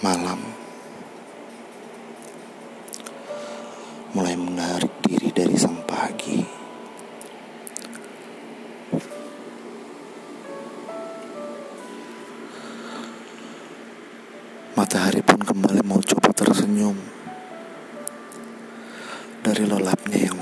malam mulai menarik diri dari sang pagi. Matahari pun kembali mau coba tersenyum dari lelapnya yang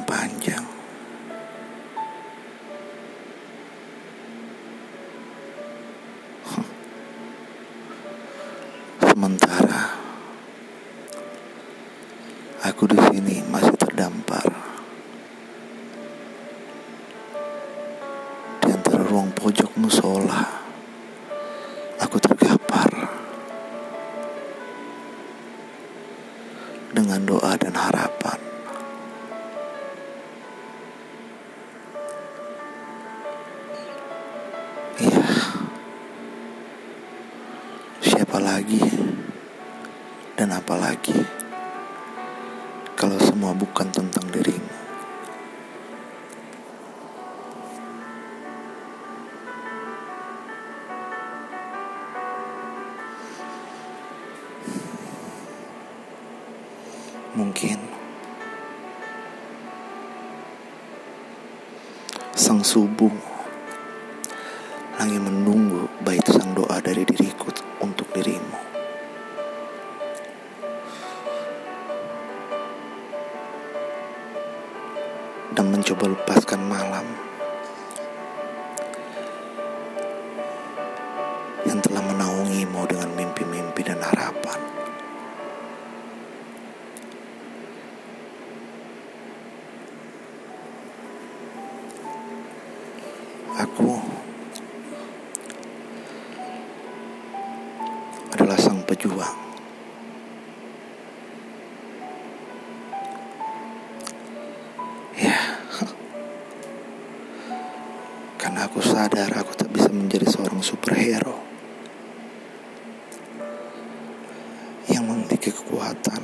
musola. Aku tergapar dengan doa dan harapan. Iya. Siapa lagi dan apa lagi kalau semua bukan tentang dirimu? Mungkin sang subuh lagi menunggu bait sang doa dari diriku untuk dirimu. Dan mencoba lepaskan malam yang telah menaungimu dengan mimpi-mimpi dan harapan. Pejuang. Ya, karena aku sadar aku tak bisa menjadi seorang superhero yang memiliki kekuatan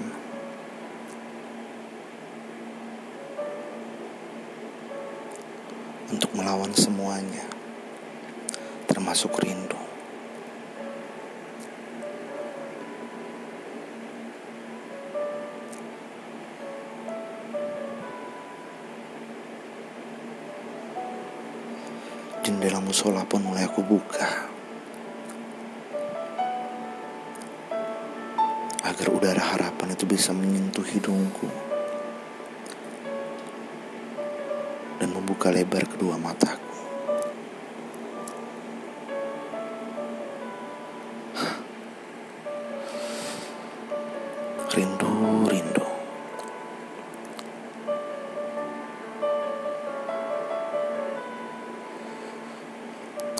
untuk melawan semuanya, termasuk rindu. Jendela musola pun mulai aku buka agar udara harapan itu bisa menyentuh hidungku dan membuka lebar kedua mataku.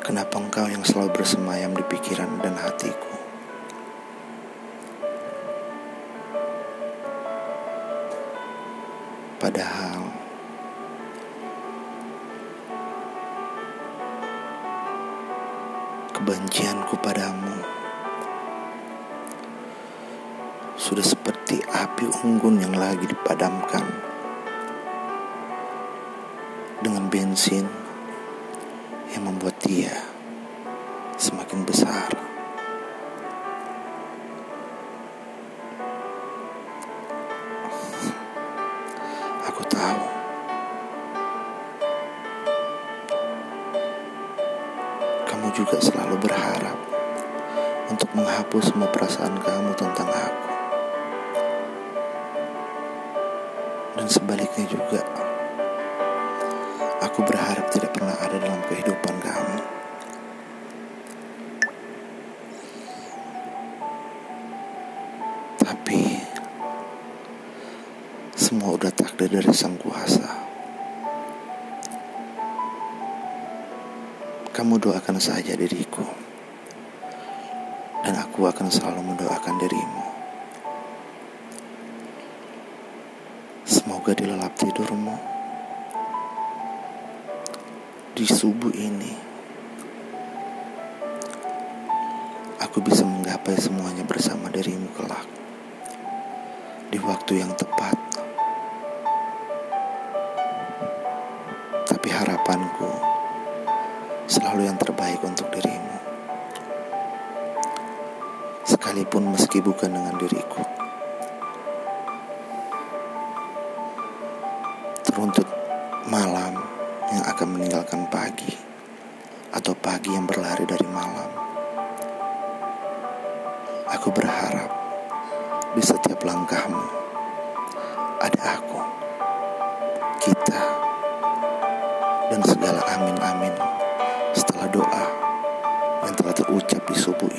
Kenapa engkau yang selalu bersemayam di pikiran dan hatiku? Padahal kebencianku padamu sudah seperti api unggun yang lagi dipadamkan dengan bensin yang membuat dia semakin besar. Aku tahu kamu juga selalu berharap untuk menghapus semua perasaan kamu tentang aku. Dan sebaliknya juga, aku berharap tidak pernah ada dalam kehidupan kamu. Tapi semua udah takdir dari sang kuasa. Kamu doakan saja diriku. Dan aku akan selalu mendoakan dirimu. Semoga di lelap tidurmu di subuh ini aku bisa menggapai semuanya bersama dirimu kelak di waktu yang tepat. Tapi harapanku selalu yang terbaik untuk dirimu. sekalipun meski bukan dengan diriku. Teruntut malam akan meninggalkan pagi atau pagi yang berlari dari malam. Aku berharap di setiap langkahmu ada aku, kita, dan segala amin-amin setelah doa yang telah terucap di subuh